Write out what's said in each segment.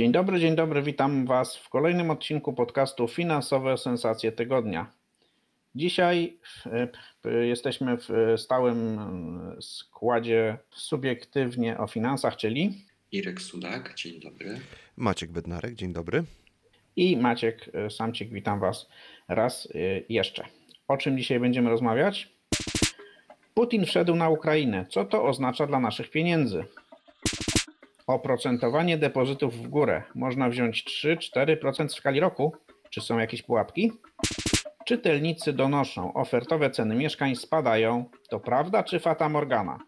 Dzień dobry, dzień dobry, witam Was w kolejnym odcinku podcastu Finansowe Sensacje Tygodnia. Dzisiaj e, jesteśmy w stałym e, składzie subiektywnie o finansach, czyli Irek Sudak, dzień dobry. Maciek Bednarek, dzień dobry. I Maciek e, Samcik, witam Was raz jeszcze. O czym dzisiaj będziemy rozmawiać? Putin wszedł na Ukrainę. Co to oznacza dla naszych pieniędzy? Oprocentowanie depozytów w górę. Można wziąć 3-4% w skali roku? Czy są jakieś pułapki? Czytelnicy donoszą, ofertowe ceny mieszkań spadają. To prawda czy fata morgana?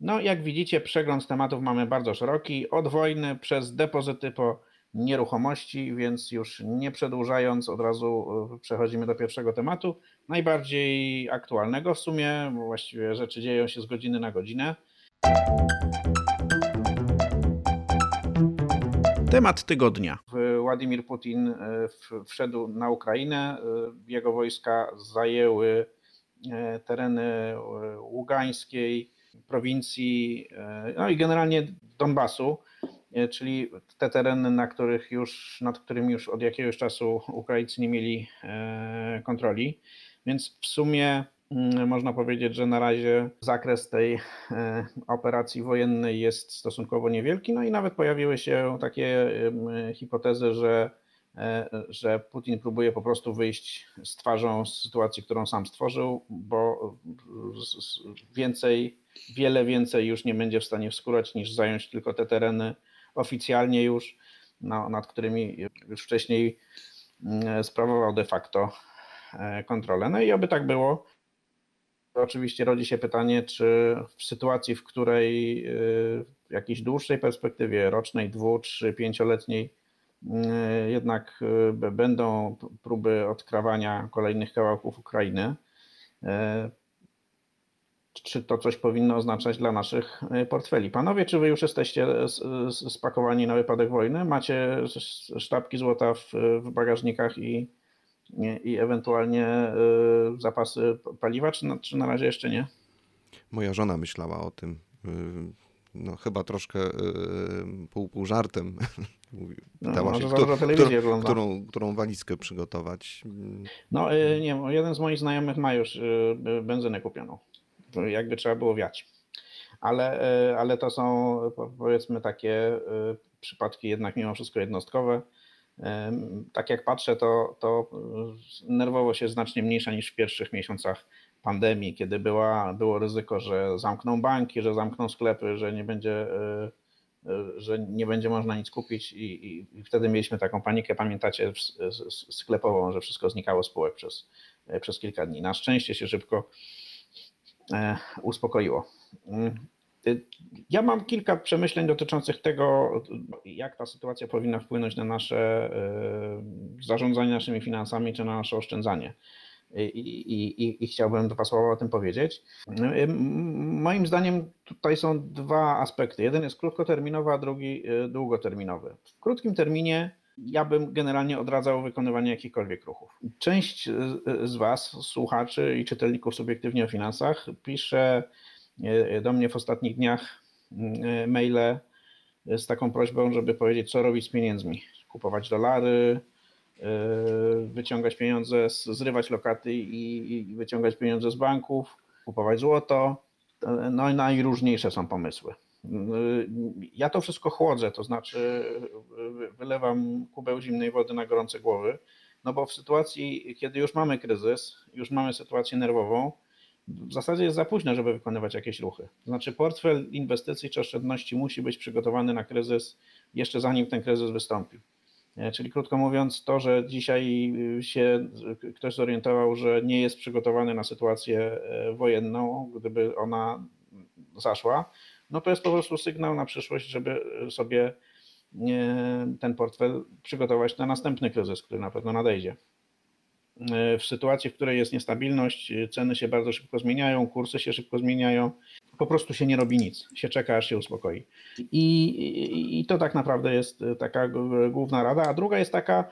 No, jak widzicie, przegląd tematów mamy bardzo szeroki. Od wojny przez depozyty po nieruchomości, więc już nie przedłużając, od razu e, przechodzimy do pierwszego tematu. Najbardziej aktualnego w sumie, właściwie rzeczy dzieją się z godziny na godzinę. Temat tygodnia. Władimir Putin e, wszedł na Ukrainę. E, jego wojska zajęły e, tereny Ługańskiej, prowincji, no i generalnie Donbasu, czyli te tereny, na których już, nad którymi już od jakiegoś czasu Ukraińcy nie mieli kontroli. Więc w sumie można powiedzieć, że na razie zakres tej e, operacji wojennej jest stosunkowo niewielki, no i nawet pojawiły się takie hipotezy, że, e, że Putin próbuje po prostu wyjść z twarzą z sytuacji, którą sam stworzył, bo więcej, wiele więcej już nie będzie w stanie wskórać niż zająć tylko te tereny oficjalnie już, no, nad którymi już wcześniej mm, sprawował de facto e, kontrolę. No i oby tak było. Oczywiście rodzi się pytanie, czy w sytuacji, w której y, w jakiejś dłuższej perspektywie, rocznej, dwu, trzy, pięcioletniej, y, jednak y, będą próby odkrawania kolejnych kawałków Ukrainy, czy to coś powinno oznaczać dla naszych portfeli. Panowie, czy wy już jesteście spakowani na wypadek wojny? Macie sztabki złota w, w bagażnikach i i ewentualnie y, zapasy paliwa, czy na, czy na razie jeszcze nie? Moja żona myślała o tym. Y, no, chyba troszkę y, pół, pół żartem. Pytała no, się, kto, którą, którą, którą walizkę przygotować. No, nie jeden z moich znajomych ma już benzynę kupioną. Jakby trzeba było wiać. Ale, ale to są powiedzmy takie przypadki jednak mimo wszystko jednostkowe tak jak patrzę, to, to nerwowość jest znacznie mniejsza niż w pierwszich miesiącach pandemii, kiedy była, było ryzyko, że zamkną banki, że zamkną sklepy, że nie będzie, e, e, że nie będzie można nic kupić i, i, i wtedy mieliśmy taką panikę, pamiętacie, sklepową, że wszystko znikało spółek przez, e, przez kilka dni. Na szczęście się szybko uspokoiło. Mm. Ja mam kilka przemyśleń dotyczących tego, jak ta sytuacja powinna wpłynąć na nasze e, zarządzanie naszymi finansami czy na nasze oszczędzanie. I, i, i, chciałbym dwa słowa o tym powiedzieć. E, moim zdaniem tutaj są dwa aspekty. Jeden jest krótkoterminowy, a drugi długoterminowy. W krótkim terminie ja bym generalnie odradzał wykonywanie jakichkolwiek ruchów. Część z Was, słuchaczy i czytelników subiektywnie o finansach, pisze do mnie w ostatnich dniach e, maile z taką prośbą, żeby powiedzieć, co robić z pieniędzmi. Kupować dolary, e, wyciągać pieniądze, zrywać lokaty i, wyciągać pieniądze z banków, kupować złoto. No i najróżniejsze są pomysły. Ja to wszystko chłodzę, to znaczy wylewam kubeł zimnej wody na gorące głowy, no bo w sytuacji, kiedy już mamy kryzys, już mamy sytuację nerwową, w zasadzie jest za późno, żeby wykonywać jakieś ruchy. Znaczy, portfel inwestycji czy oszczędności musi być przygotowany na kryzys jeszcze zanim ten kryzys wystąpi. E, czyli krótko mówiąc, to, że dzisiaj y, się ktoś zorientował, że nie jest przygotowany na sytuację e, wojenną, gdyby ona zaszła, no to jest po prostu sygnał na przyszłość, żeby sobie ten portfel przygotować na następny kryzys, który na pewno nadejdzie. W sytuacji, w której jest niestabilność, ceny się bardzo szybko zmieniają, kursy się szybko zmieniają, po prostu się nie robi nic, się czeka, aż się uspokoi. I, i to tak naprawdę jest taka główna rada. A druga jest taka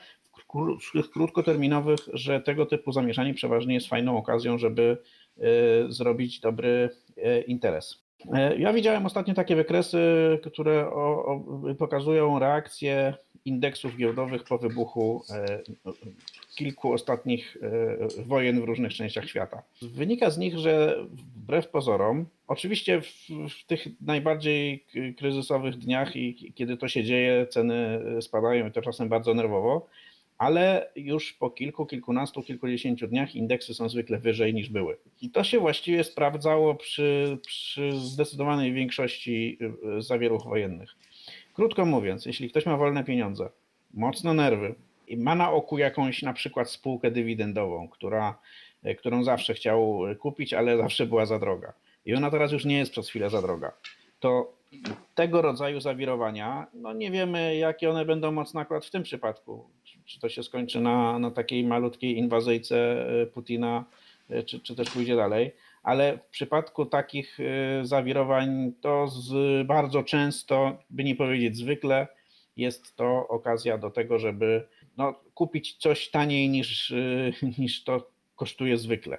krótkoterminowych, że tego typu zamieszanie przeważnie jest fajną okazją, żeby e, zrobić dobry e, interes. E, ja widziałem ostatnio takie wykresy, które o, o, pokazują reakcję indeksów giełdowych po wybuchu kilku ostatnich wojen w różnych częściach świata. Wynika z nich, że wbrew pozorom, oczywiście w, w tych najbardziej kryzysowych dniach i kiedy to się dzieje, ceny spadają i to czasem bardzo nerwowo, ale już po kilku, kilkunastu, kilkudziesięciu dniach indeksy są zwykle wyżej niż były. I to się właściwie sprawdzało przy, przy zdecydowanej większości y, zawieruch wojennych. Krótko mówiąc, jeśli ktoś ma wolne pieniądze, mocno nerwy ma na oku jakąś na przykład spółkę dywidendową, która, y, którą zawsze chciał kupić, ale zawsze była za droga i ona teraz już nie jest przez chwilę za droga, to tego rodzaju zawirowania, no nie wiemy, jakie one będą mocno akurat w tym przypadku. Czy to się skończy na, na takiej malutkiej inwazyjce e, Putina, e, czy, czy też pójdzie dalej. Ale w przypadku takich e, zawirowań, to z bardzo często, by nie powiedzieć zwykle, jest to okazja do tego, żeby no, kupić coś taniej niż, niż to kosztuje zwykle.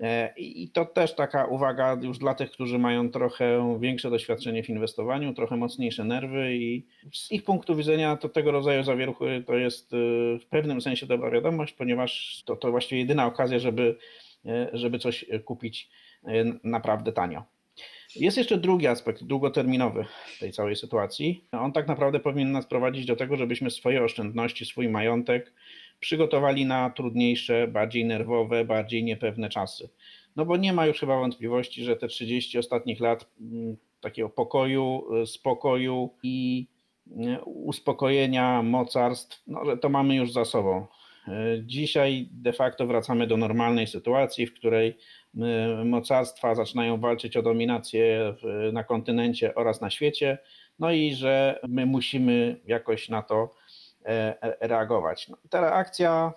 E, I to też taka uwaga już dla tych, którzy mają trochę większe doświadczenie w inwestowaniu, trochę mocniejsze nerwy i z ich punktu widzenia to tego rodzaju zawieruchy to jest e, w pewnym sensie dobra wiadomość, ponieważ to, to właściwie jedyna okazja, żeby, e, żeby coś kupić naprawdę tanio. Jest jeszcze drugi aspekt, długoterminowy tej całej sytuacji. On tak naprawdę powinien nas prowadzić do tego, żebyśmy swoje oszczędności, swój majątek przygotowali na trudniejsze, bardziej nerwowe, bardziej niepewne czasy. No bo nie ma już chyba wątpliwości, że te 30 ostatnich lat mm, takiego pokoju, y, spokoju i y, uspokojenia mocarstw, no, że to mamy już za sobą. Y, dzisiaj de facto wracamy do normalnej sytuacji, w której mocarstwa zaczynają walczyć o dominację na kontynencie oraz na świecie, no i że my musimy jakoś na to E, e, reagować. No, ta reakcja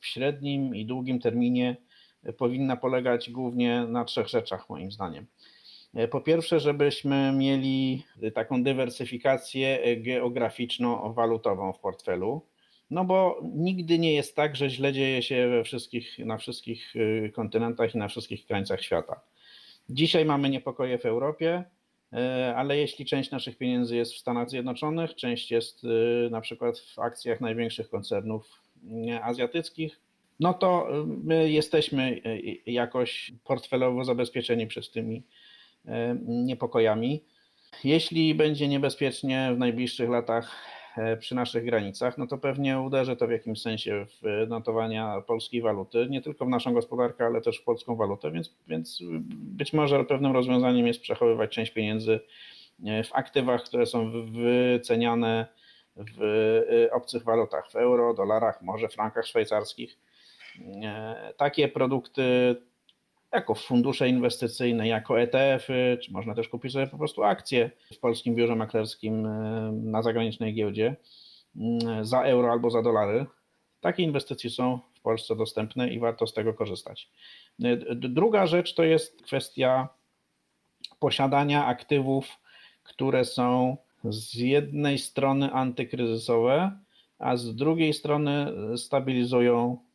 w średnim i długim terminie powinna polegać głównie na trzech rzeczach, moim zdaniem. E, po pierwsze, żebyśmy mieli taką dywersyfikację geograficzno-walutową w portfelu, no bo nigdy nie jest tak, że źle dzieje się we wszystkich, na wszystkich kontynentach i na wszystkich krańcach świata. Dzisiaj mamy niepokoje w Europie, E, ale jeśli część naszych pieniędzy jest w Stanach Zjednoczonych, część jest e, na przykład w akcjach największych koncernów azjatyckich, no to my jesteśmy jakoś portfelowo zabezpieczeni przed tymi niepokojami. Jeśli będzie niebezpiecznie w najbliższych latach przy naszych granicach, no to pewnie uderzy to w jakimś sensie w notowania polskiej waluty, nie tylko w naszą gospodarkę, ale też w polską walutę, więc, więc być może pewnym rozwiązaniem jest przechowywać część pieniędzy e, w aktywach, które są wyceniane w e, obcych walutach, w euro, dolarach, może frankach szwajcarskich. Takie produkty jako fundusze inwestycyjne, jako ETF-y, czy można też kupić sobie po prostu akcje w polskim biurze maklerskim e, na zagranicznej giełdzie mm, za euro albo za dolary. Takie inwestycje są w Polsce dostępne i warto z tego korzystać. E, druga rzecz to jest kwestia posiadania aktywów, które są z jednej strony antykryzysowe, a z drugiej strony stabilizują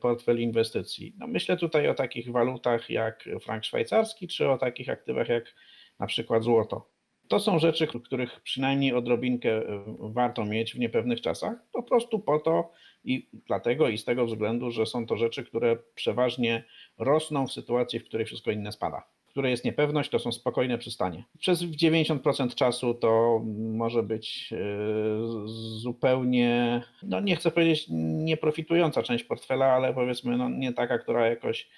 portfel inwestycji. No myślę tutaj o takich walutach jak frank szwajcarski, czy o takich aktywach jak na przykład złoto. To są rzeczy, których przynajmniej odrobinkę e, warto mieć w niepewnych czasach, po prostu po to i dlatego i z tego względu, że są to rzeczy, które przeważnie rosną w sytuacji, w której wszystko inne spada której jest niepewność, to są spokojne przystanie. Przez 90% czasu to może być e, zupełnie, no nie chcę powiedzieć nieprofitująca część portfela, ale powiedzmy no nie taka, która jakoś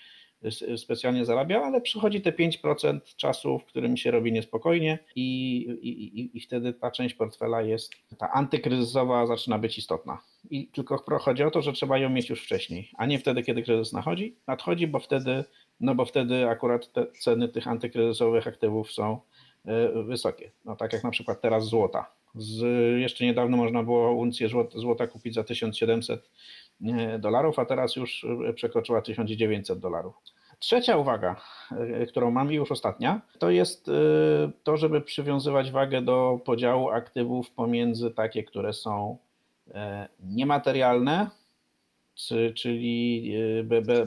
specjalnie zarabia, ale przychodzi te 5% czasu, w którym się robi niespokojnie i, i, i wtedy ta część portfela jest, ta antykryzysowa zaczyna być istotna. I tylko chodzi o to, że trzeba ją mieć już wcześniej, a nie wtedy, kiedy kryzys nadchodzi, nadchodzi, bo wtedy no bo wtedy akurat te ceny tych antykryzysowych aktywów są e, wysokie. No tak jak na przykład teraz złota, Z, jeszcze niedawno można było uncję złota, złota kupić za 1700 dolarów, a teraz już przekroczyła 1900 dolarów. Trzecia uwaga, którą mam i już ostatnia, to jest to, żeby przywiązywać wagę do podziału aktywów pomiędzy takie, które są niematerialne, czyli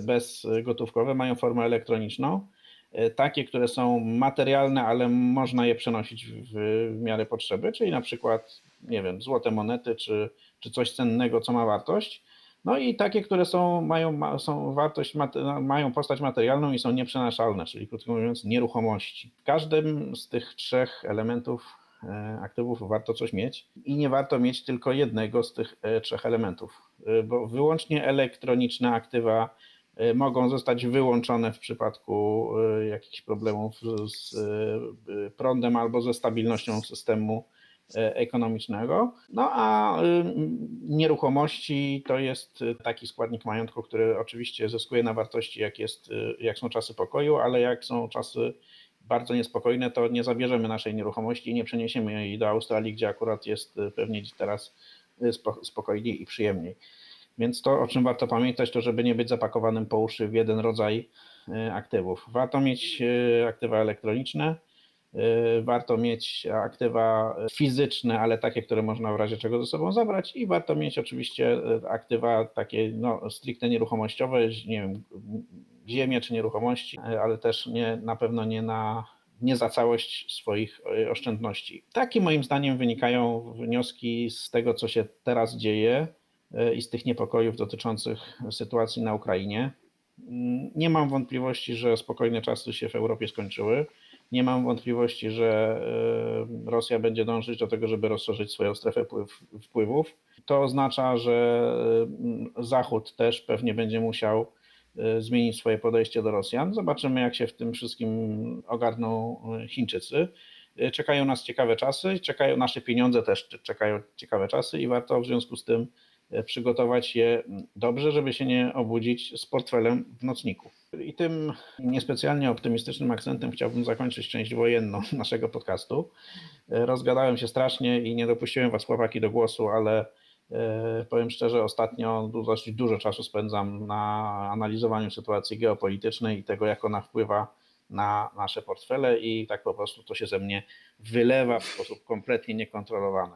bezgotówkowe, mają formę elektroniczną, E, takie, które są materialne, ale można je przenosić w, w miarę potrzeby, czyli na przykład, nie wiem, złote monety czy, czy coś cennego, co ma wartość. No i takie, które są, mają, są wartość, mają postać materialną i są nieprzenaszalne, czyli krótko mówiąc nieruchomości. W każdym z tych trzech elementów e, aktywów warto coś mieć i nie warto mieć tylko jednego z tych e, trzech elementów, bo wyłącznie elektroniczne aktywa E, mogą zostać wyłączone w przypadku e, jakichś problemów z prądem albo ze stabilnością systemu ekonomicznego. No a nieruchomości to jest taki składnik majątku, który oczywiście zyskuje na wartości, jak, jest, jak są czasy pokoju, ale jak są czasy bardzo niespokojne, to nie zabierzemy naszej nieruchomości i nie przeniesiemy jej do Australii, gdzie akurat jest pewnie teraz spokojniej i przyjemniej. Więc to, o czym warto pamiętać, to żeby nie być zapakowanym po uszy w jeden rodzaj e, aktywów. Warto mieć e, aktywa elektroniczne, warto mieć aktywa fizyczne, ale takie, które można w razie czego ze sobą zabrać i warto mieć oczywiście aktywa takie no, stricte nieruchomościowe, nie wiem, ziemię czy nieruchomości, ale też nie, na pewno nie na nie za całość swoich oszczędności. Takie moim zdaniem wynikają wnioski z tego, co się teraz dzieje E, i z tych niepokojów dotyczących sytuacji na Ukrainie. Mm, nie mam wątpliwości, że spokojne czasy się w Europie skończyły. Nie mam wątpliwości, że e, Rosja będzie dążyć do tego, żeby rozszerzyć swoją strefę wpływów. To oznacza, że Zachód też pewnie będzie musiał zmienić swoje podejście do Rosjan. Zobaczymy, jak się w tym wszystkim ogarną Chińczycy. Czekają nas ciekawe czasy, czekają nasze pieniądze też czekają ciekawe czasy i warto w związku z tym E, przygotować je dobrze, żeby się nie obudzić z portfelem w nocniku. I tym niespecjalnie optymistycznym akcentem chciałbym zakończyć część wojenną naszego podcastu. E, rozgadałem się strasznie i nie dopuściłem Was, chłopaki, do głosu, ale e, powiem szczerze, ostatnio dosyć dużo czasu spędzam na analizowaniu sytuacji geopolitycznej i tego, jak ona wpływa na nasze portfele i tak po prostu to się ze mnie wylewa w sposób kompletnie niekontrolowany.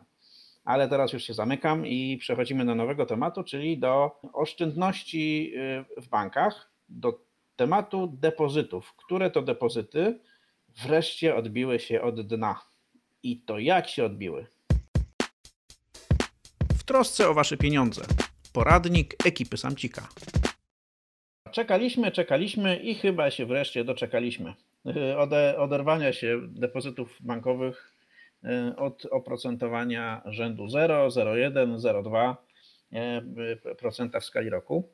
Ale teraz już się zamykam i przechodzimy do nowego tematu, czyli do oszczędności y, w bankach, do tematu depozytów. Które to depozyty wreszcie odbiły się od dna? I to jak się odbiły? W trosce o Wasze pieniądze. Poradnik ekipy Samcika. Czekaliśmy, czekaliśmy i chyba się wreszcie doczekaliśmy. Y, ode, oderwania się depozytów bankowych E, od oprocentowania rzędu 0, 0,1, 0,2% w skali roku.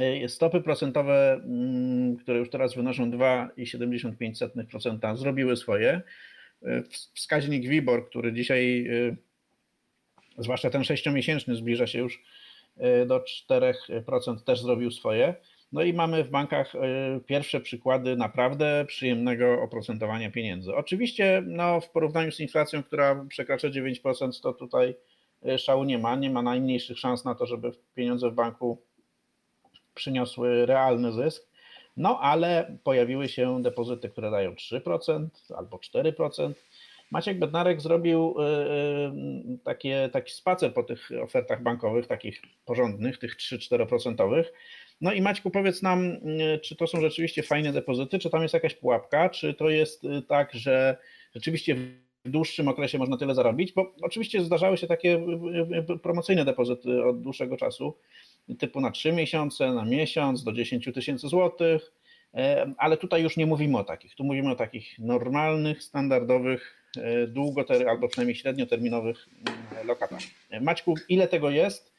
E, stopy procentowe, mm, które już teraz wynoszą 2,75%, zrobiły swoje. Wskaźnik WIBOR, który dzisiaj, zwłaszcza ten sześciomiesięczny, zbliża się już do 4%, też zrobił swoje. No i mamy w bankach e, pierwsze przykłady naprawdę przyjemnego oprocentowania pieniędzy. Oczywiście no, w porównaniu z inflacją, która przekracza 9%, to tutaj e, szału nie ma, nie ma najmniejszych szans na to, żeby pieniądze w banku przyniosły realny zysk. No ale pojawiły się depozyty, które dają 3% albo 4%. Maciek Bednarek zrobił e, takie, taki spacer po tych ofertach bankowych, takich porządnych, tych 3-4%. No i Maćku, powiedz nam, mm, czy to są rzeczywiście fajne depozyty, czy tam jest jakaś pułapka, czy to jest y, tak, że rzeczywiście w dłuższym okresie można tyle zarobić, bo oczywiście zdarzały się takie y, y, promocyjne depozyty od dłuższego czasu, typu na 3 miesiące, na miesiąc, do 10 tysięcy złotych, ale tutaj już nie mówimy o takich, tu mówimy o takich normalnych, standardowych, długoter albo przynajmniej średnioterminowych mm, lokatach. E, Maćku, ile tego jest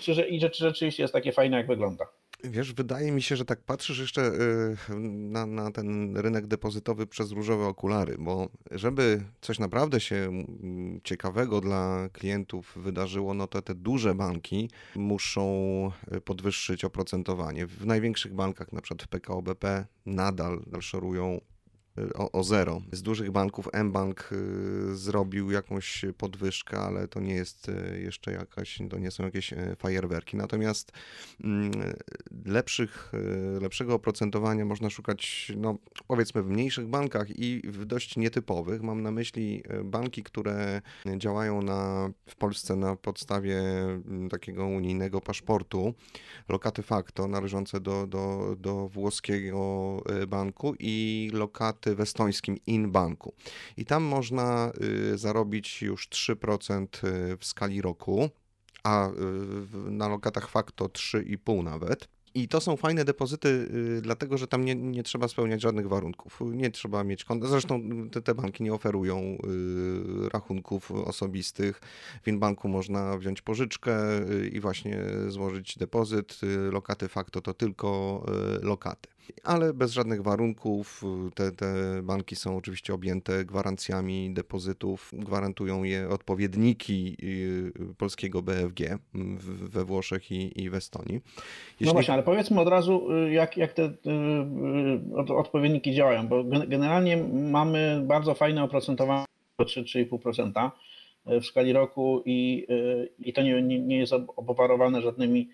czy, i czy rzeczywiście jest takie fajne, jak wygląda? Wiesz, wydaje mi się, że tak patrzysz jeszcze y, na, na, ten rynek depozytowy przez różowe okulary, bo żeby coś naprawdę się mm, ciekawego dla klientów wydarzyło, no to te duże banki muszą podwyższyć oprocentowanie. W największych bankach, na przykład w PKO BP, nadal szorują o, o zero. Z dużych banków mBank y, zrobił jakąś podwyżkę, ale to nie jest y, jeszcze jakaś, to nie są jakieś y, fajerwerki. Natomiast mm, lepszych, y, lepszego oprocentowania można szukać, no powiedzmy w mniejszych bankach i w dość nietypowych. Mam na myśli y, banki, które działają na, w Polsce na podstawie mm, takiego unijnego paszportu, lokaty facto należące do, do, do włoskiego y, banku i lokaty w estońskim Inbanku. I tam można y, zarobić już 3% y, w skali roku, a y, na lokatach facto 3,5 nawet. I to są fajne depozyty, dlatego że tam nie, nie trzeba spełniać żadnych warunków. Nie trzeba mieć konta. Zresztą te, te banki nie oferują y, rachunków osobistych. W Inbanku można wziąć pożyczkę i właśnie złożyć depozyt. Lokaty facto to tylko lokaty. Ale bez żadnych warunków. Te, te banki są oczywiście objęte gwarancjami depozytów. Gwarantują je odpowiedniki y, polskiego BFG w- we Włoszech i, i w Estonii. No właśnie, ale powiedzmy od razu, y, jak, jak te y, od- odpowiedniki działają, bo gen- generalnie mamy bardzo fajne oprocentowanie 3-3,5% w skali roku i, i to nie, nie, jest obwarowane żadnymi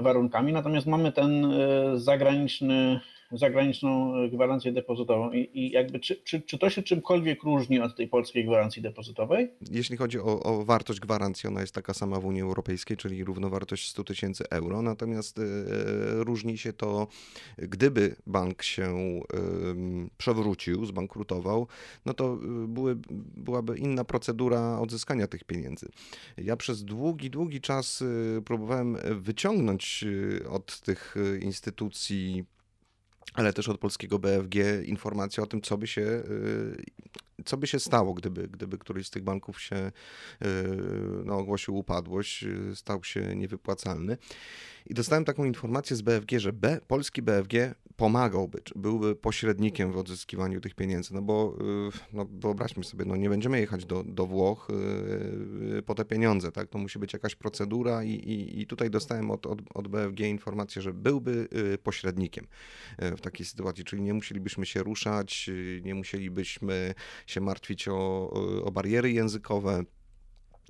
warunkami, natomiast mamy ten y, zagraniczny, zagraniczną gwarancję depozytową i, i jakby czy, czy, czy to się czymkolwiek różni od tej polskiej gwarancji depozytowej? Jeśli chodzi o, o wartość gwarancji, ona jest taka sama w Unii Europejskiej, czyli równowartość 100 tysięcy euro. Natomiast e, różni się to, gdyby bank się przewrócił, zbankrutował, no to y, były, byłaby inna procedura odzyskania tych pieniędzy. Ja przez długi, długi czas próbowałem wyciągnąć od tych instytucji ale też od polskiego BFG informacje o tym, co by się, y, co by się stało, gdyby, gdyby któryś z tych banków się y, no, ogłosił upadłość, y, stał się niewypłacalny. I dostałem taką informację z BFG, że B, polski BFG pomagałby, czy byłby pośrednikiem w odzyskiwaniu tych pieniędzy. No bo y, no, wyobraźmy sobie, no nie będziemy jechać do, do Włoch y, y, po te pieniądze, tak? To musi być jakaś procedura i, i, i tutaj dostałem od, od, od BFG informację, że byłby pośrednikiem w takiej sytuacji, czyli nie musielibyśmy się ruszać, nie musielibyśmy się martwić o, o bariery językowe.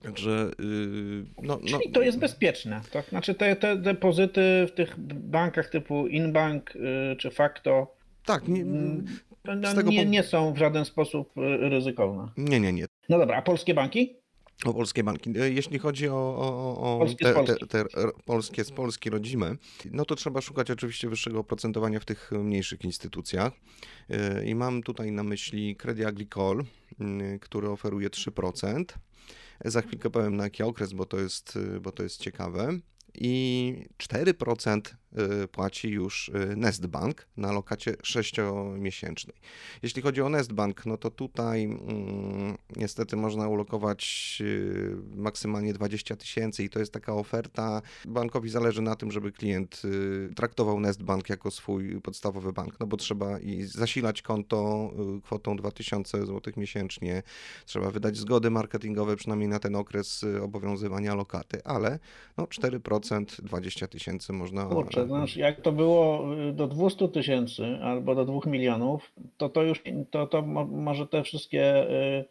Także y, no, no, Czyli to jest bezpieczne. To znaczy te, te depozyty w tych bankach typu Inbank y, czy Facto tak, nie, mm, no, z tego nie, nie są w żaden sposób y, ryzykowne. nie, nie, nie. No dobra, a polskie banki? O polskie banki. E, Jeśli chodzi o, o, o Polskie te, te, te polskie z Polski rodzime, no to trzeba szukać oczywiście wyższego oprocentowania w tych mniejszych instytucjach. E, I mam tutaj na myśli Credit Agricole, mm, który oferuje 3%. Za chwilkę powiem na jaki okres, bo to jest, y, bo to jest ciekawe. I 4% y, płaci już y, Nestbank na lokacie 6-miesięcznej. Jeśli chodzi o Nestbank, no to tutaj mm, niestety można ulokować y, maksymalnie 20 tysięcy i to jest taka oferta. Bankowi zależy na tym, żeby klient y, traktował Nestbank jako swój podstawowy bank, no bo trzeba i zasilać konto y, kwotą 2000 zł miesięcznie, trzeba wydać zgody marketingowe przynajmniej na ten okres y, obowiązywania lokaty, ale no 4% 20 tysięcy można... To znaczy jak to było y, do 200 tysięcy albo do 2 milionów, to to już to, to mo- może te wszystkie y,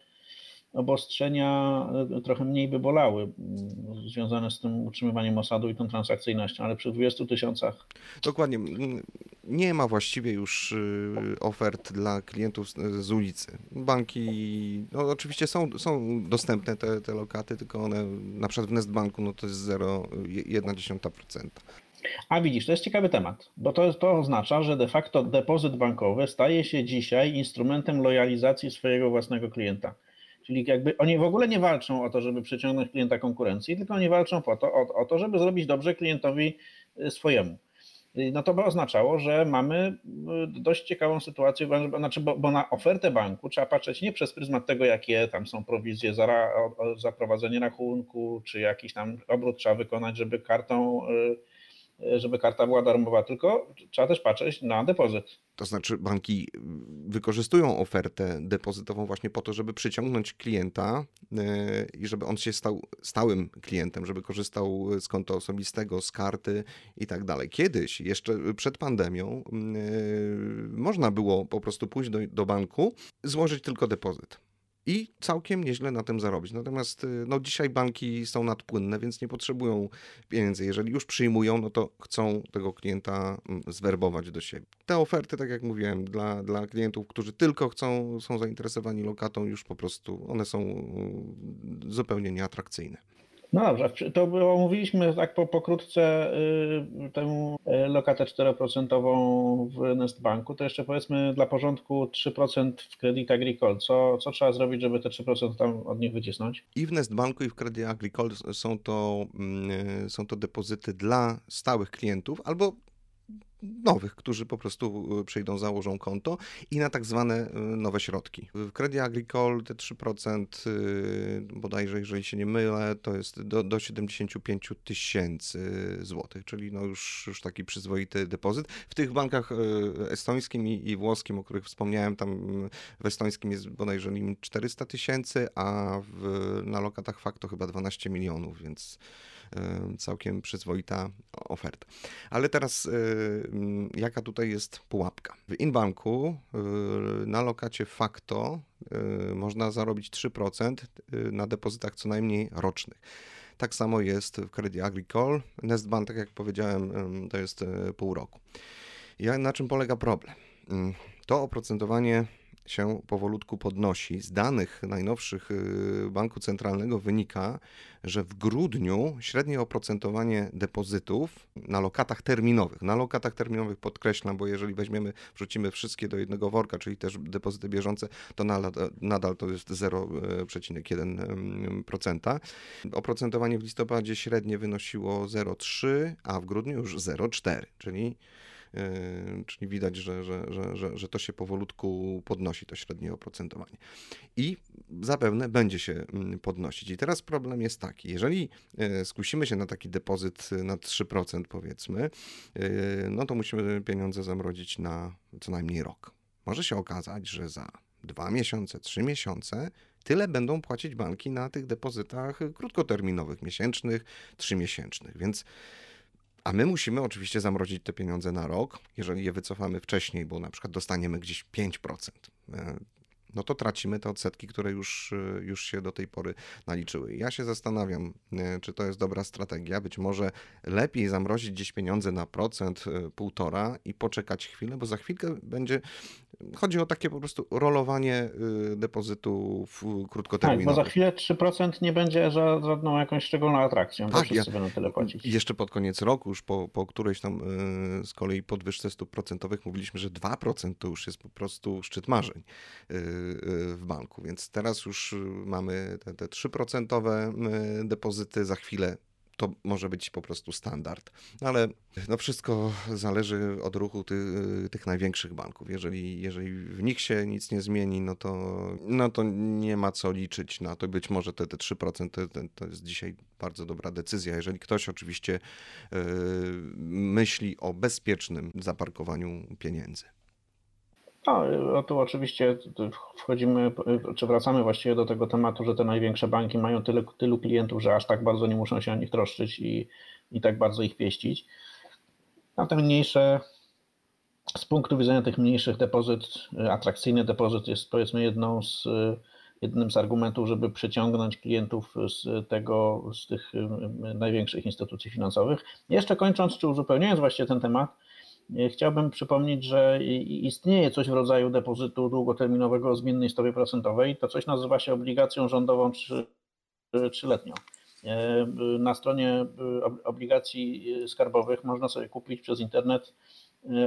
obostrzenia y, trochę mniej by bolały y, związane z tym utrzymywaniem osadu i tą transakcyjnością, ale przy 20 tysiącach Dokładnie. Mm, Nie ma właściwie już ofert dla klientów z, z ulicy. Banki, no oczywiście są, są dostępne te, te lokaty, tylko one na przykład w Nestbanku no to jest 0,1%. A widzisz, to jest ciekawy temat, bo to, to oznacza, że de facto depozyt bankowy staje się dzisiaj instrumentem lojalizacji swojego własnego klienta. Czyli jakby oni w ogóle nie walczą o to, żeby przyciągnąć klienta konkurencji, tylko oni walczą po to, o, o to, żeby zrobić dobrze klientowi y, swojemu. No to by oznaczało, że mamy y, dość ciekawą sytuację, bo- znaczy, bo, bo na ofertę banku trzeba patrzeć nie przez pryzmat tego, jakie tam są prowizje za, za prowadzenie rachunku, czy jakiś tam obrót trzeba wykonać, żeby kartą y, e, żeby karta była darmowa, tylko trzeba też patrzeć na depozyt. To znaczy, banki wykorzystują ofertę depozytową właśnie po to, żeby przyciągnąć klienta yy, i żeby on się stał stałym klientem, żeby korzystał z konta osobistego, z karty i tak dalej. Kiedyś, jeszcze przed pandemią, yy, można było po prostu pójść do, do banku, złożyć tylko depozyt. I całkiem nieźle na tym zarobić. Natomiast y, no, dzisiaj banki są nadpłynne, więc nie potrzebują pieniędzy. Jeżeli już przyjmują, no to chcą tego klienta mm, zwerbować do siebie. Te oferty, tak jak mówiłem, dla, dla klientów, którzy tylko chcą, są zainteresowani lokatą, już po prostu one są mm, zupełnie nieatrakcyjne. No dobrze, to omówiliśmy tak po, pokrótce y, tę y, lokatę 4% w Nestbanku. To jeszcze powiedzmy dla porządku 3% w Credit Agricole. Co, co trzeba zrobić, żeby te 3% tam od nich wycisnąć? I w Nestbanku i w Credit Agricole są to, mm, są to depozyty dla stałych klientów albo nowych, którzy po prostu y, przyjdą, założą konto i na tak zwane y, nowe środki. W Credit Agricole te 3%, y, bodajże jeżeli się nie mylę, to jest do, do 75 tysięcy złotych, czyli no już, już taki przyzwoity depozyt. W tych bankach estońskim i, i włoskim, o których wspomniałem, tam w estońskim jest bodajże limit 400 tysięcy, a w, na lokatach fakto chyba 12 milionów, więc całkiem przyzwoita oferta. Ale teraz jaka tutaj jest pułapka? W Inbanku na lokacie Facto można zarobić 3% na depozytach co najmniej rocznych. Tak samo jest w Credit Agricole. Nestbank, tak jak powiedziałem, to jest pół roku. Ja, na czym polega problem? To oprocentowanie się powolutku podnosi. Z danych najnowszych y, Banku Centralnego wynika, że w grudniu średnie oprocentowanie depozytów na lokatach terminowych, na lokatach terminowych podkreślam, bo jeżeli weźmiemy, wrzucimy wszystkie do jednego worka, czyli też depozyty bieżące, to nadal, to jest 0,1%. Oprocentowanie w listopadzie średnie wynosiło 0,3, a w grudniu już 0,4, czyli czyli widać, że, że, że, że, to się powolutku podnosi, to średnie oprocentowanie. I zapewne będzie się mm, podnosić. I teraz problem jest taki, jeżeli yy, skusimy się na taki depozyt na 3% powiedzmy, yy, no to musimy pieniądze zamrozić na co najmniej rok. Może się okazać, że za dwa miesiące, trzy miesiące tyle będą płacić banki na tych depozytach krótkoterminowych, miesięcznych, trzymiesięcznych. Więc a my musimy oczywiście zamrozić te pieniądze na rok, jeżeli je wycofamy wcześniej, bo na przykład dostaniemy gdzieś 5% no to tracimy te odsetki, które już, y, już się do tej pory naliczyły. Ja się zastanawiam, y, czy to jest dobra strategia. Być może lepiej zamrozić gdzieś pieniądze na procent, y, półtora i poczekać chwilę, bo za chwilkę będzie. Chodzi o takie po prostu rolowanie depozytów krótkoterminowych. Tak, bo za chwilę 3% nie będzie żadną jakąś szczególną atrakcją, tak, wszyscy ja, będą tyle płacić. Jeszcze pod koniec roku, już po, po którejś tam z kolei podwyżce stóp procentowych mówiliśmy, że 2% to już jest po prostu szczyt marzeń w banku. Więc teraz już mamy te, te 3% depozyty, za chwilę to może być po prostu standard. Ale no wszystko zależy od ruchu ty, tych największych banków. Jeżeli, jeżeli w nich się nic nie zmieni, no to, no to nie ma co liczyć na to. Być może te, te 3% to, to jest dzisiaj bardzo dobra decyzja. Jeżeli ktoś oczywiście yy, myśli o bezpiecznym zaparkowaniu pieniędzy. No, tu oczywiście wchodzimy, czy wracamy właściwie do tego tematu, że te największe banki mają tyle, tylu klientów, że aż tak bardzo nie muszą się o nich troszczyć i, i tak bardzo ich pieścić. A te mniejsze, z punktu widzenia tych mniejszych depozyt, atrakcyjny depozyt jest powiedzmy jedną z, jednym z argumentów, żeby przyciągnąć klientów z tego, z tych największych instytucji finansowych. Jeszcze kończąc, czy uzupełniając właśnie ten temat, Chciałbym przypomnieć, że istnieje coś w rodzaju depozytu długoterminowego o zmiennej stopie procentowej. To coś nazywa się obligacją rządową trzyletnią. Na stronie obligacji skarbowych można sobie kupić przez internet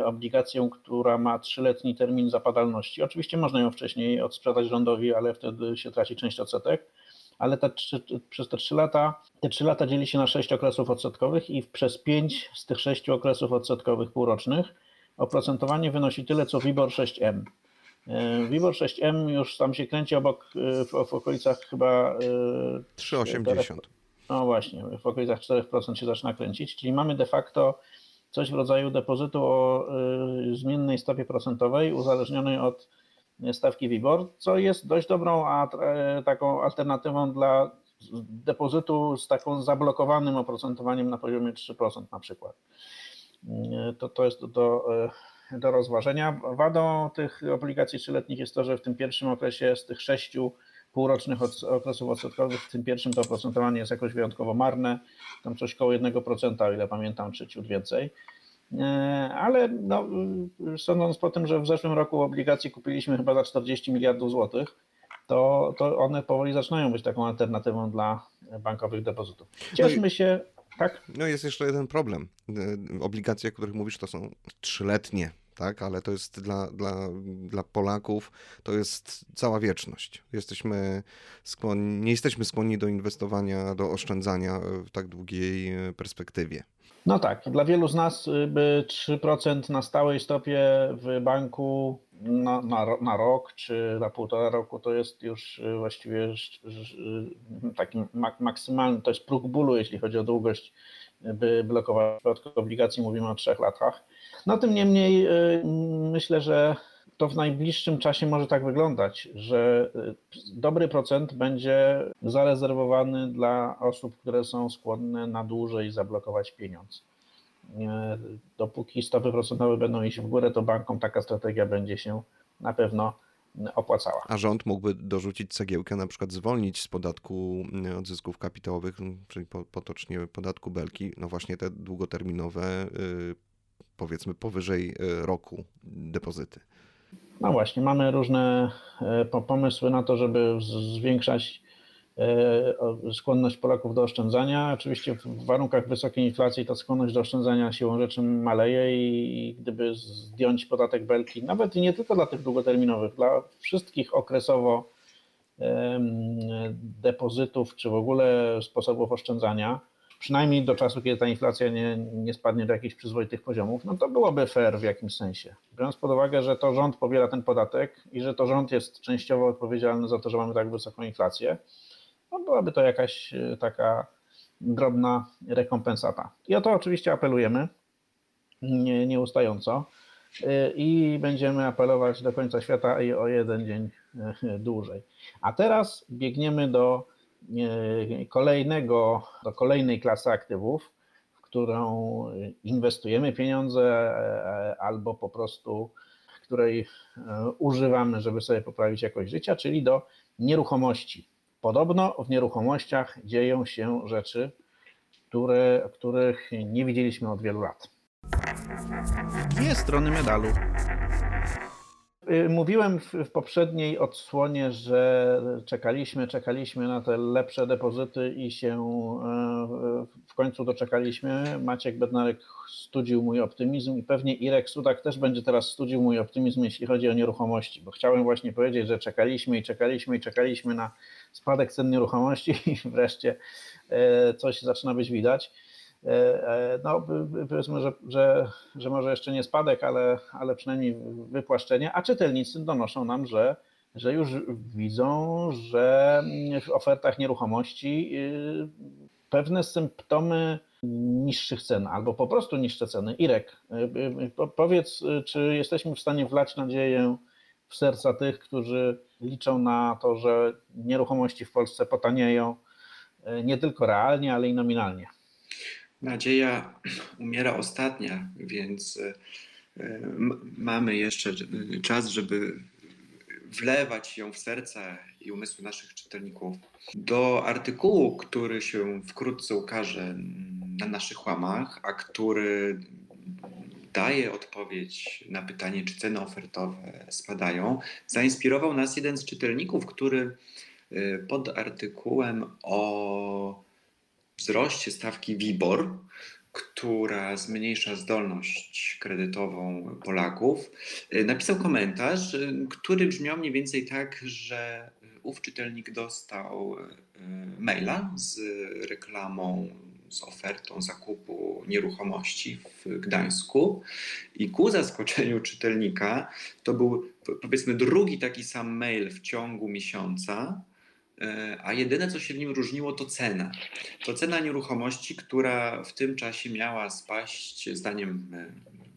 obligację, która ma trzyletni termin zapadalności. Oczywiście można ją wcześniej odsprzedać rządowi, ale wtedy się traci część odsetek ale te trzy, przez te 3 lata, te 3 lata dzieli się na 6 okresów odsetkowych i przez 5 z tych 6 okresów odsetkowych półrocznych oprocentowanie wynosi tyle co WIBOR 6M. E, WIBOR 6M już tam się kręci obok, e, w, w okolicach chyba 3,80. E, no właśnie, w okolicach 4% się zaczyna kręcić, czyli mamy de facto coś w rodzaju depozytu o zmiennej stopie procentowej uzależnionej od stawki WIBOR, co jest dość dobrą taką alternatywą dla depozytu z taką zablokowanym oprocentowaniem na poziomie 3% na przykład. To, to jest do, do, rozważenia. Wadą tych obligacji trzyletnich jest to, że w tym pierwszym okresie z tych sześciu półrocznych okresów odsetkowych, w tym pierwszym to oprocentowanie jest jakoś wyjątkowo marne, tam coś koło 1%, o ile pamiętam, czy ciut więcej. E, Ale no, sądząc po tym, że w zeszłym roku obligacje kupiliśmy chyba za 40 miliardów złotych, to, to one powoli zaczynają być taką alternatywą dla bankowych depozytów. Cieszmy się, tak? No jest jeszcze jeden problem. Y, Obligacje, o których mówisz, to są trzyletnie, tak? Ale to jest dla, dla, dla Polaków, to jest cała wieczność. Jesteśmy nie jesteśmy skłonni do inwestowania, do oszczędzania w tak długiej y, perspektywie. No tak, dla wielu z nas y, by 3% na stałej stopie w banku na, na, na rok czy na półtora roku to jest już y, właściwie y, taki mak- maksymalny, to jest próg bólu, jeśli chodzi o długość, y, by blokować. W przypadku obligacji mówimy o trzech latach. No tym niemniej y, myślę, że to w najbliższym czasie może tak wyglądać, że y, dobry procent będzie zarezerwowany dla osób, które są skłonne na dłużej zablokować pieniądz. E, Dopóki stopy procentowe będą iść w górę, to bankom taka strategia będzie się na pewno opłacała. A rząd mógłby dorzucić cegiełkę, na przykład zwolnić z podatku y, od zysków kapitałowych, czyli po, potocznie podatku belki, no właśnie te długoterminowe, y, powiedzmy powyżej y, roku depozyty. No właśnie, mamy różne e, po- pomysły na to, żeby zwiększać e, skłonność Polaków do oszczędzania. Oczywiście w warunkach wysokiej inflacji ta skłonność do oszczędzania siłą rzeczy maleje i gdyby zdjąć podatek belki, nawet nie tylko dla tych długoterminowych, dla wszystkich okresowo depozytów czy w ogóle sposobów oszczędzania, przynajmniej do czasu, kiedy ta inflacja nie, nie spadnie do jakichś przyzwoitych poziomów, no to byłoby fair w jakimś sensie. Biorąc pod uwagę, że to rząd pobiera ten podatek i że to rząd jest częściowo odpowiedzialny za to, że mamy tak wysoką inflację, no byłaby to jakaś e, taka drobna rekompensata. I o to oczywiście apelujemy nie, nieustająco e, i będziemy apelować do końca świata i o jeden dzień e, dłużej. A teraz biegniemy do kolejnego, do kolejnej klasy aktywów, w którą inwestujemy pieniądze e, albo po prostu której e, używamy, żeby sobie poprawić jakość życia, czyli do nieruchomości. Podobno w nieruchomościach dzieją się rzeczy, które, których nie widzieliśmy od wielu lat. Dwie strony medalu. Y, Mówiłem w, w poprzedniej odsłonie, że czekaliśmy, czekaliśmy na te lepsze depozyty i się e, w końcu doczekaliśmy. Maciek Bednarek studził mój optymizm i pewnie Irek Sudak też będzie teraz studził mój optymizm, jeśli chodzi o nieruchomości, bo chciałem właśnie powiedzieć, że czekaliśmy i czekaliśmy i czekaliśmy na spadek cen nieruchomości i wreszcie e, coś zaczyna być widać. E, e, No, powiedzmy, że, że, że może jeszcze nie spadek, ale, ale przynajmniej wypłaszczenie, a czytelnicy donoszą nam, że, że już widzą, że w ofertach nieruchomości y, pewne symptomy niższych cen albo po prostu niższe ceny. Irek, y, y, po- powiedz, czy jesteśmy w stanie wlać nadzieję w serca tych, którzy liczą na to, że nieruchomości w Polsce potanieją nie tylko realnie, ale i nominalnie. Nadzieja umiera ostatnia, więc e, mamy jeszcze e, czas, żeby wlewać ją w serca i umysły naszych czytelników. Do artykułu, który się wkrótce ukaże na naszych łamach, a który daje odpowiedź na pytanie, czy ceny ofertowe spadają, zainspirował nas jeden z czytelników, który e, pod artykułem o wzroście stawki WIBOR, która zmniejsza zdolność kredytową Polaków, y, napisał komentarz, y, który brzmiał mniej więcej tak, że ów czytelnik dostał y, maila z reklamą, z ofertą zakupu nieruchomości w Gdańsku. I ku zaskoczeniu czytelnika to był powiedzmy drugi taki sam mail w ciągu miesiąca, e, a jedyne co się w nim różniło to cena. To cena nieruchomości, która w tym czasie miała spaść, zdaniem e,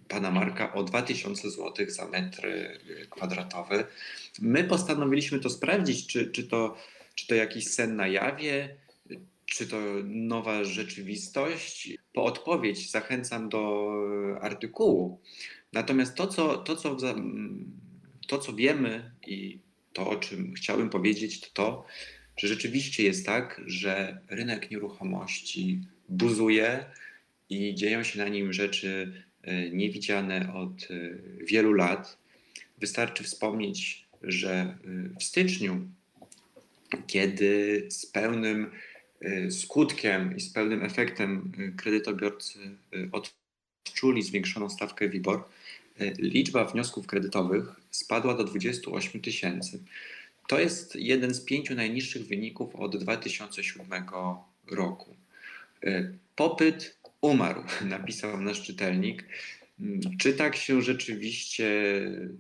pana Marka, o 2000 zł za metr e, kwadratowy. My postanowiliśmy to sprawdzić, czy, czy, to, czy to jakiś sen na jawie, czy to nowa rzeczywistość. Po odpowiedź zachęcam do artykułu. Natomiast to, co, to, co, to, co wiemy i to, o czym chciałbym powiedzieć, to to, że rzeczywiście jest tak, że rynek nieruchomości buzuje i dzieją się na nim rzeczy e, niewidziane od e, wielu lat. Wystarczy wspomnieć, że e, w styczniu, kiedy z pełnym skutkiem i z pełnym efektem kredytobiorcy odczuli zwiększoną stawkę WIBOR, liczba wniosków kredytowych spadła do 28 tysięcy. To jest jeden z pięciu najniższych wyników od 2007 roku. Popyt umarł, napisał nasz czytelnik. Czy tak się rzeczywiście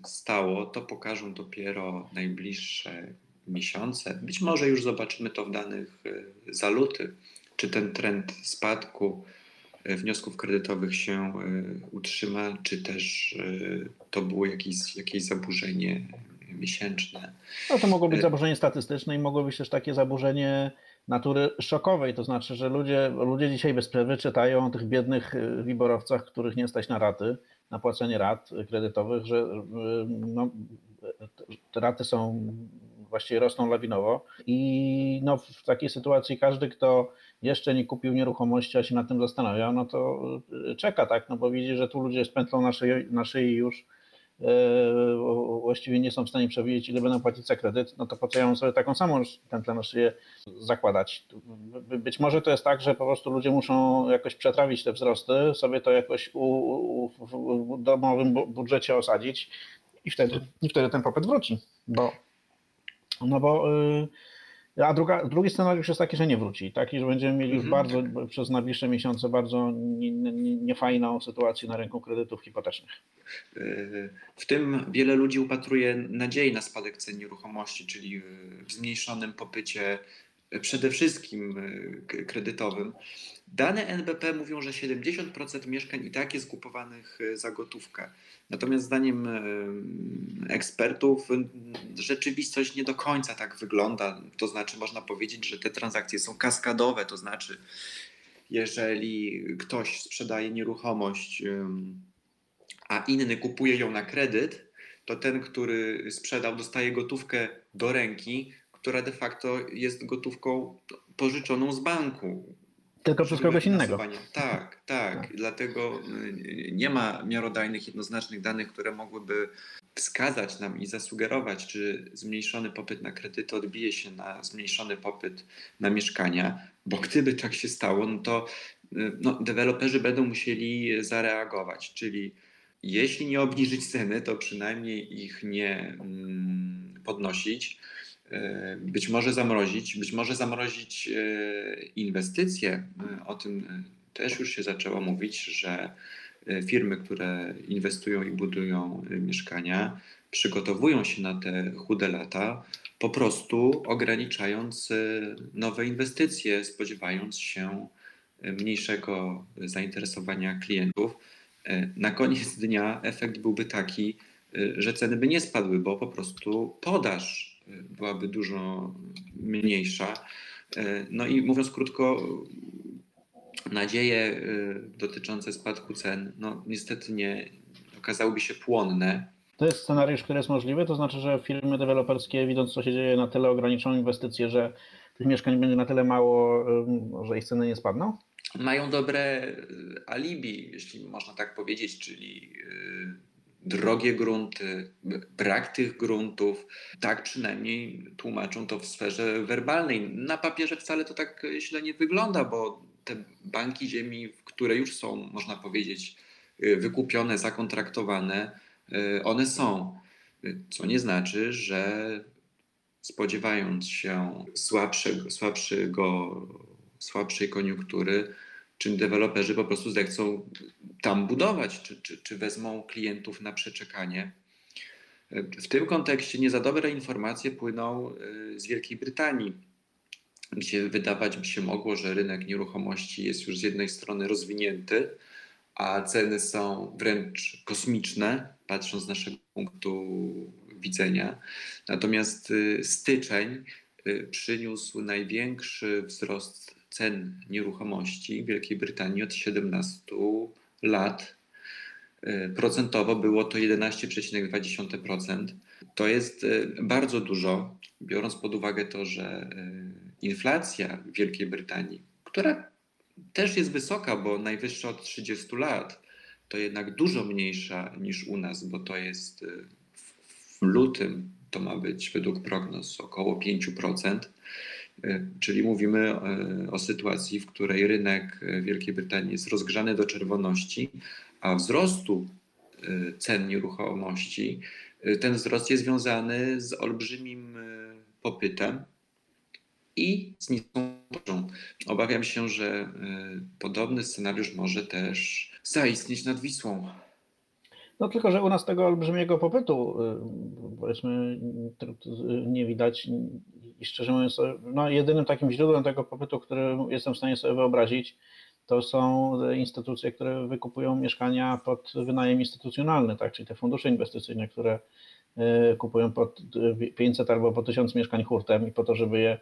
stało, to pokażą dopiero najbliższe miesiące. Być może już zobaczymy to w danych za luty, czy ten trend spadku wniosków kredytowych się e, utrzyma, czy też e, to było jakieś, jakieś zaburzenie miesięczne. No to mogło być E, zaburzenie statystyczne i mogło być też takie zaburzenie natury szokowej, to znaczy, że ludzie, ludzie dzisiaj bez przerwy czytają o tych biednych e, wiborowcach, których nie stać na raty, na płacenie rat kredytowych, że no, te raty są właściwie rosną lawinowo i no, w takiej sytuacji każdy, kto jeszcze nie kupił nieruchomości, a się nad tym zastanawia, no to y, czeka, tak, no bo widzi, że tu ludzie z pętlą na szyi, na szyi już yy, właściwie nie są w stanie przewidzieć, ile będą płacić za kredyt, no to po co ja mam sobie taką samą pętlę na szyję zakładać? Być może to jest tak, że po prostu ludzie muszą jakoś przetrawić te wzrosty, sobie to jakoś u, u, w domowym budżecie osadzić i wtedy, i wtedy ten popyt wróci, bo no bo yy, a druga, drugi scenariusz jest taki, że nie wróci. Taki, że będziemy mieli już Mhm. bardzo przez najbliższe miesiące bardzo nie- nie- niefajną sytuację na rynku kredytów hipotecznych. W tym wiele ludzi upatruje nadziei na spadek cen nieruchomości, czyli w zmniejszonym popycie przede wszystkim k- kredytowym. Dane NBP mówią, że 70% mieszkań i tak jest kupowanych e, za gotówkę. Natomiast zdaniem e, ekspertów m, rzeczywistość nie do końca tak wygląda. To znaczy można powiedzieć, że te transakcje są kaskadowe, to znaczy jeżeli ktoś sprzedaje nieruchomość a inny kupuje ją na kredyt, to ten, który sprzedał, dostaje gotówkę do ręki, która de facto jest gotówką pożyczoną z banku. Tylko przez kogoś innego. Finansowania. Tak, tak. Dlatego y, nie ma miarodajnych, jednoznacznych danych, które mogłyby wskazać nam i zasugerować, czy zmniejszony popyt na kredyty odbije się na zmniejszony popyt na mieszkania, bo gdyby tak się stało, no to y, no, deweloperzy będą musieli zareagować, czyli jeśli nie obniżyć ceny, to przynajmniej ich nie mm, podnosić. E, Być może zamrozić, być może zamrozić e, inwestycje. E, O tym też już się zaczęło mówić, że firmy, które inwestują i budują mieszkania, przygotowują się na te chude lata, po prostu ograniczając nowe inwestycje, spodziewając się mniejszego zainteresowania klientów. Na koniec dnia efekt byłby taki, że ceny by nie spadły, bo po prostu podaż byłaby dużo mniejsza. E, No i mówiąc krótko, nadzieje e, dotyczące spadku cen, no niestety nie okazałyby się płonne. To jest scenariusz, który jest możliwy, to znaczy, że firmy deweloperskie, widząc co się dzieje, na tyle ograniczą inwestycje, że tych mieszkań będzie na tyle mało, że ich ceny nie spadną? Mają dobre e, alibi, jeśli można tak powiedzieć, czyli drogie grunty, brak tych gruntów. Tak przynajmniej tłumaczą to w sferze werbalnej. Na papierze wcale to tak źle nie wygląda, bo te banki ziemi, które już są, można powiedzieć, e, wykupione, zakontraktowane, e, one są. Co nie znaczy, że spodziewając się słabszego, słabszego, słabszej koniunktury, czy deweloperzy po prostu zechcą tam budować, czy, czy, czy wezmą klientów na przeczekanie. W tym kontekście nie za dobre informacje płyną y, z Wielkiej Brytanii. gdzie wydawać by się mogło, że rynek nieruchomości jest już z jednej strony rozwinięty, a ceny są wręcz kosmiczne, patrząc z naszego punktu widzenia. Natomiast y, styczeń y, przyniósł największy wzrost cen nieruchomości w Wielkiej Brytanii od 17 lat. Y, Procentowo było to 11,2%. To jest y, bardzo dużo, biorąc pod uwagę to, że y, inflacja w Wielkiej Brytanii, która też jest wysoka, bo najwyższa od 30 lat, to jednak dużo mniejsza niż u nas, bo to jest w lutym to ma być według prognoz około 5%. Y, Czyli mówimy y, o sytuacji, w której rynek y, Wielkiej Brytanii jest rozgrzany do czerwoności, a wzrostu cen nieruchomości, ten wzrost jest związany z olbrzymim popytem i z niską podażą. Obawiam się, że podobny scenariusz może też zaistnieć nad Wisłą. No tylko, że u nas tego olbrzymiego popytu, y, powiedzmy, tr- nie widać i szczerze mówiąc, no jedynym takim źródłem tego popytu, który jestem w stanie sobie wyobrazić, to są instytucje, które wykupują mieszkania pod wynajem instytucjonalny, tak, czyli te fundusze inwestycyjne, które y, kupują pod y, 500 albo po 1000 mieszkań hurtem i po to, żeby je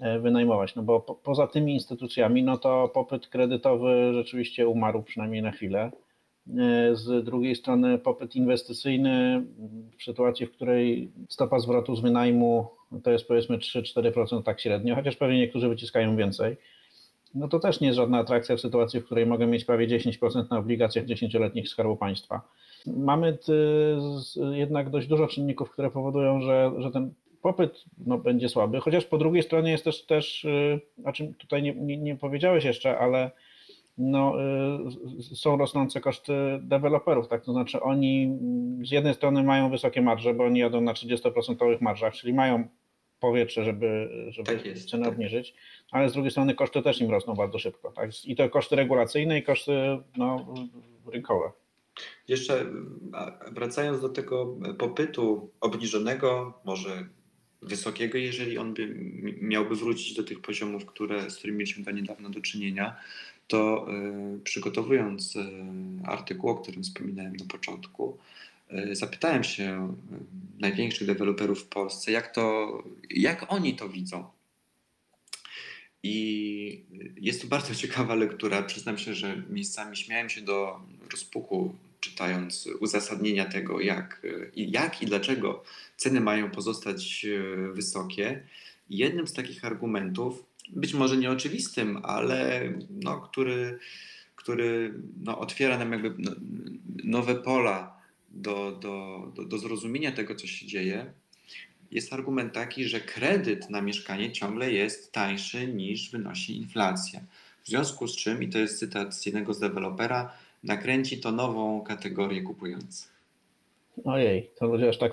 e, wynajmować. No bo po, poza tymi instytucjami, no to popyt kredytowy rzeczywiście umarł przynajmniej na chwilę. E, Z drugiej strony popyt inwestycyjny w sytuacji, w której stopa zwrotu z wynajmu to jest powiedzmy 3-4% tak średnio, chociaż pewnie niektórzy wyciskają więcej, no to też nie jest żadna atrakcja w sytuacji, w której mogę mieć prawie 10% na obligacjach 10-letnich Skarbu Państwa. Mamy z- jednak dość dużo czynników, które powodują, że, że ten popyt no, będzie słaby, chociaż po drugiej stronie jest też, też y, o czym tutaj nie, nie, nie powiedziałeś jeszcze, ale no, y, są rosnące koszty deweloperów, tak? To znaczy oni mm, z jednej strony mają wysokie marże, bo oni jadą na 30% marżach, czyli mają powietrze, żeby, żeby Tak jest, cenę tak. obniżyć, ale z drugiej strony koszty też im rosną bardzo szybko, tak? I to koszty regulacyjne i koszty no, rynkowe. Jeszcze wracając do tego popytu obniżonego, może wysokiego, jeżeli on by miałby wrócić do tych poziomów, które, z którymi mieliśmy do niedawna do czynienia, to y, przygotowując y, artykuł, o którym wspominałem na początku, y, zapytałem się największych deweloperów w Polsce, jak, to, jak oni to widzą. I jest to bardzo ciekawa lektura. Przyznam się, że miejscami śmiałem się do rozpuku, czytając uzasadnienia tego, jak jak i dlaczego ceny mają pozostać wysokie. Jednym z takich argumentów, być może nieoczywistym, ale no, który, który no, otwiera nam jakby no, nowe pola do, do, do, do zrozumienia tego, co się dzieje, jest argument taki, że kredyt na mieszkanie ciągle jest tańszy niż wynosi inflacja. W związku z czym, i to jest cytat z jednego z dewelopera, nakręci to nową kategorię kupujących. Ojej, to ludzie aż tak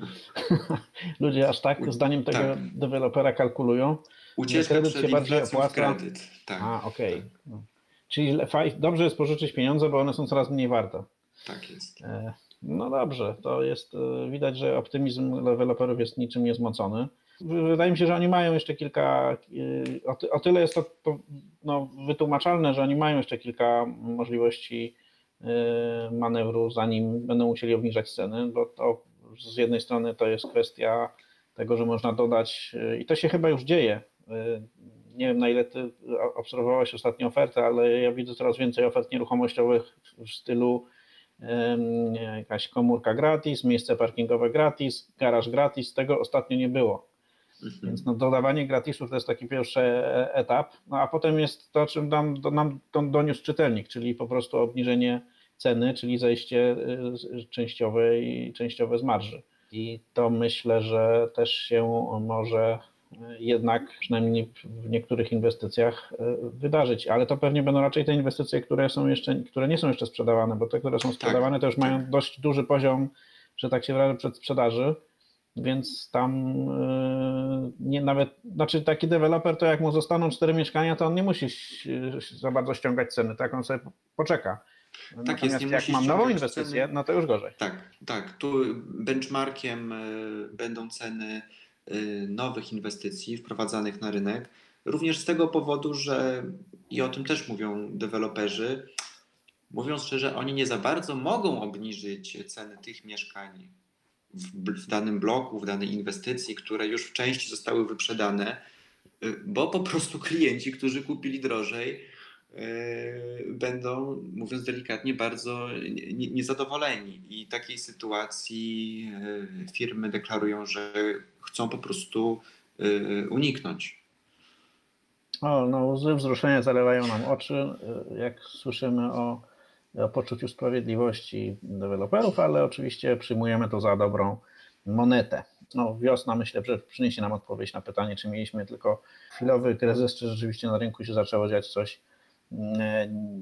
ludzie aż tak zdaniem tego Tak. dewelopera kalkulują. Ucieczka kredyt przed się bardziej opłaca. kredyt. Tak, A, okej. No. Czyli le- faj- dobrze jest pożyczyć pieniądze, bo one są coraz mniej warte. tak jest. E, No dobrze, to jest e, widać, że optymizm deweloperów jest niczym niezmocony. Wydaje mi się, że oni mają jeszcze kilka, e, o, ty, o tyle jest to no, wytłumaczalne, że oni mają jeszcze kilka możliwości manewru, zanim będą musieli obniżać ceny, bo to z jednej strony to jest kwestia tego, że można dodać, i to się chyba już dzieje. E, Nie wiem, na ile ty obserwowałeś ostatnie oferty, ale ja widzę coraz więcej ofert nieruchomościowych w stylu jakaś komórka gratis, miejsce parkingowe gratis, garaż gratis. Tego ostatnio nie było. Mhm. Więc no, dodawanie gratisów to jest taki pierwszy etap, no a potem jest to, czym nam, do, nam doniósł czytelnik, czyli po prostu obniżenie ceny, czyli zejście y, częściowe i częściowe z marży. I to myślę, że też się może y, jednak przynajmniej w niektórych inwestycjach y, wydarzyć, ale to pewnie będą raczej te inwestycje, które są jeszcze, które nie są jeszcze sprzedawane, bo te, które są sprzedawane, to już mają tak. dość duży poziom, że tak się wyrażę, przedsprzedaży. Więc tam yy, nie nawet, znaczy taki deweloper to jak mu zostaną cztery mieszkania, to on nie musi za bardzo ściągać ceny, tak on sobie poczeka. Natomiast jest, nie jak mam nową inwestycję, ceny. no to już gorzej. Tak, tak. Tu benchmarkiem y, będą ceny nowych inwestycji wprowadzanych na rynek. Również z tego powodu, że i o tym też mówią deweloperzy, mówiąc szczerze, oni nie za bardzo mogą obniżyć ceny tych mieszkań w, w danym bloku, w danej inwestycji, które już w części zostały wyprzedane, y, bo po prostu klienci, którzy kupili drożej, y, będą, mówiąc delikatnie, bardzo nie- niezadowoleni. I takiej sytuacji y, firmy deklarują, że chcą po prostu y, uniknąć. O, no łzy wzruszenia zalewają nam oczy, y, jak słyszymy o, o poczuciu sprawiedliwości deweloperów, ale oczywiście przyjmujemy to za dobrą monetę. No, wiosna myślę, że przyniesie nam odpowiedź na pytanie, czy mieliśmy tylko chwilowy kryzys, czy rzeczywiście na rynku się zaczęło dziać coś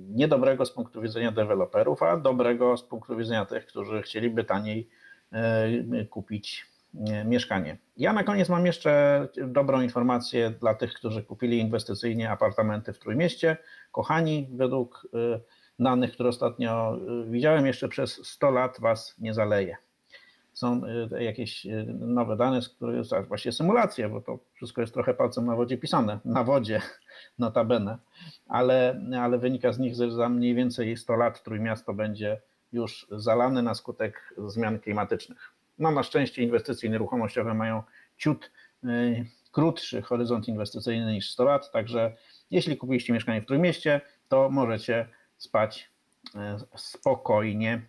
niedobrego z punktu widzenia deweloperów, a dobrego z punktu widzenia tych, którzy chcieliby taniej kupić mieszkanie. Ja na koniec mam jeszcze dobrą informację dla tych, którzy kupili inwestycyjnie apartamenty w Trójmieście. Kochani, według y, danych, które ostatnio y, widziałem, jeszcze przez 100 lat was nie zaleje. Są jakieś nowe dane, z których właśnie symulacje, bo to wszystko jest trochę palcem na wodzie pisane, na wodzie notabene, ale, ale wynika z nich, że za mniej więcej 100 lat Trójmiasto będzie już zalane na skutek zmian klimatycznych. No na szczęście inwestycje nieruchomościowe mają ciut y, krótszy horyzont inwestycyjny niż 100 lat, także jeśli kupiliście mieszkanie w Trójmieście, to możecie spać y, spokojnie.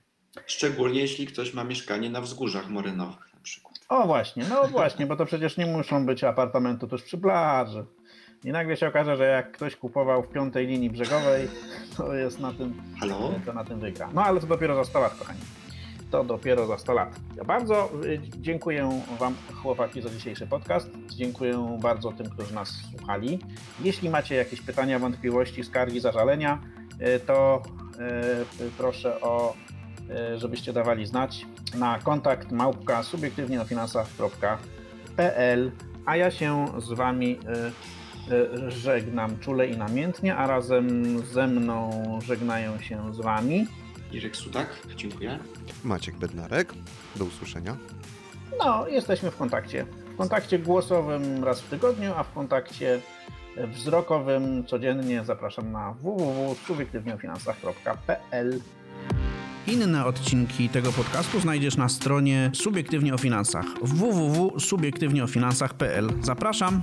Szczególnie jeśli ktoś ma mieszkanie na wzgórzach morynowych na przykład. O właśnie, no właśnie, bo to przecież nie muszą być apartamenty tuż przy plaży. I nagle się okaże, że jak ktoś kupował w piątej linii brzegowej, to jest na tym Halo? to na tym wygra. No ale to dopiero za 100 lat, kochani. To dopiero za 100 lat. Ja bardzo y, dziękuję Wam, chłopaki, za dzisiejszy podcast. Dziękuję bardzo tym, którzy nas słuchali. Jeśli macie jakieś pytania, wątpliwości, skargi, zażalenia, y, to y, proszę o, żebyście dawali znać na kontakt małpka subiektywnieofinansach.pl a ja się z Wami żegnam czule i namiętnie, a razem ze mną żegnają się z Wami. Irek Sudak, dziękuję. Maciek Bednarek, do usłyszenia. No, jesteśmy w kontakcie. W kontakcie głosowym raz w tygodniu, a w kontakcie wzrokowym codziennie zapraszam na www.subiektywnieofinansach.pl Inne odcinki tego podcastu znajdziesz na stronie Subiektywnie o Finansach www.subiektywnieofinansach.pl. Zapraszam!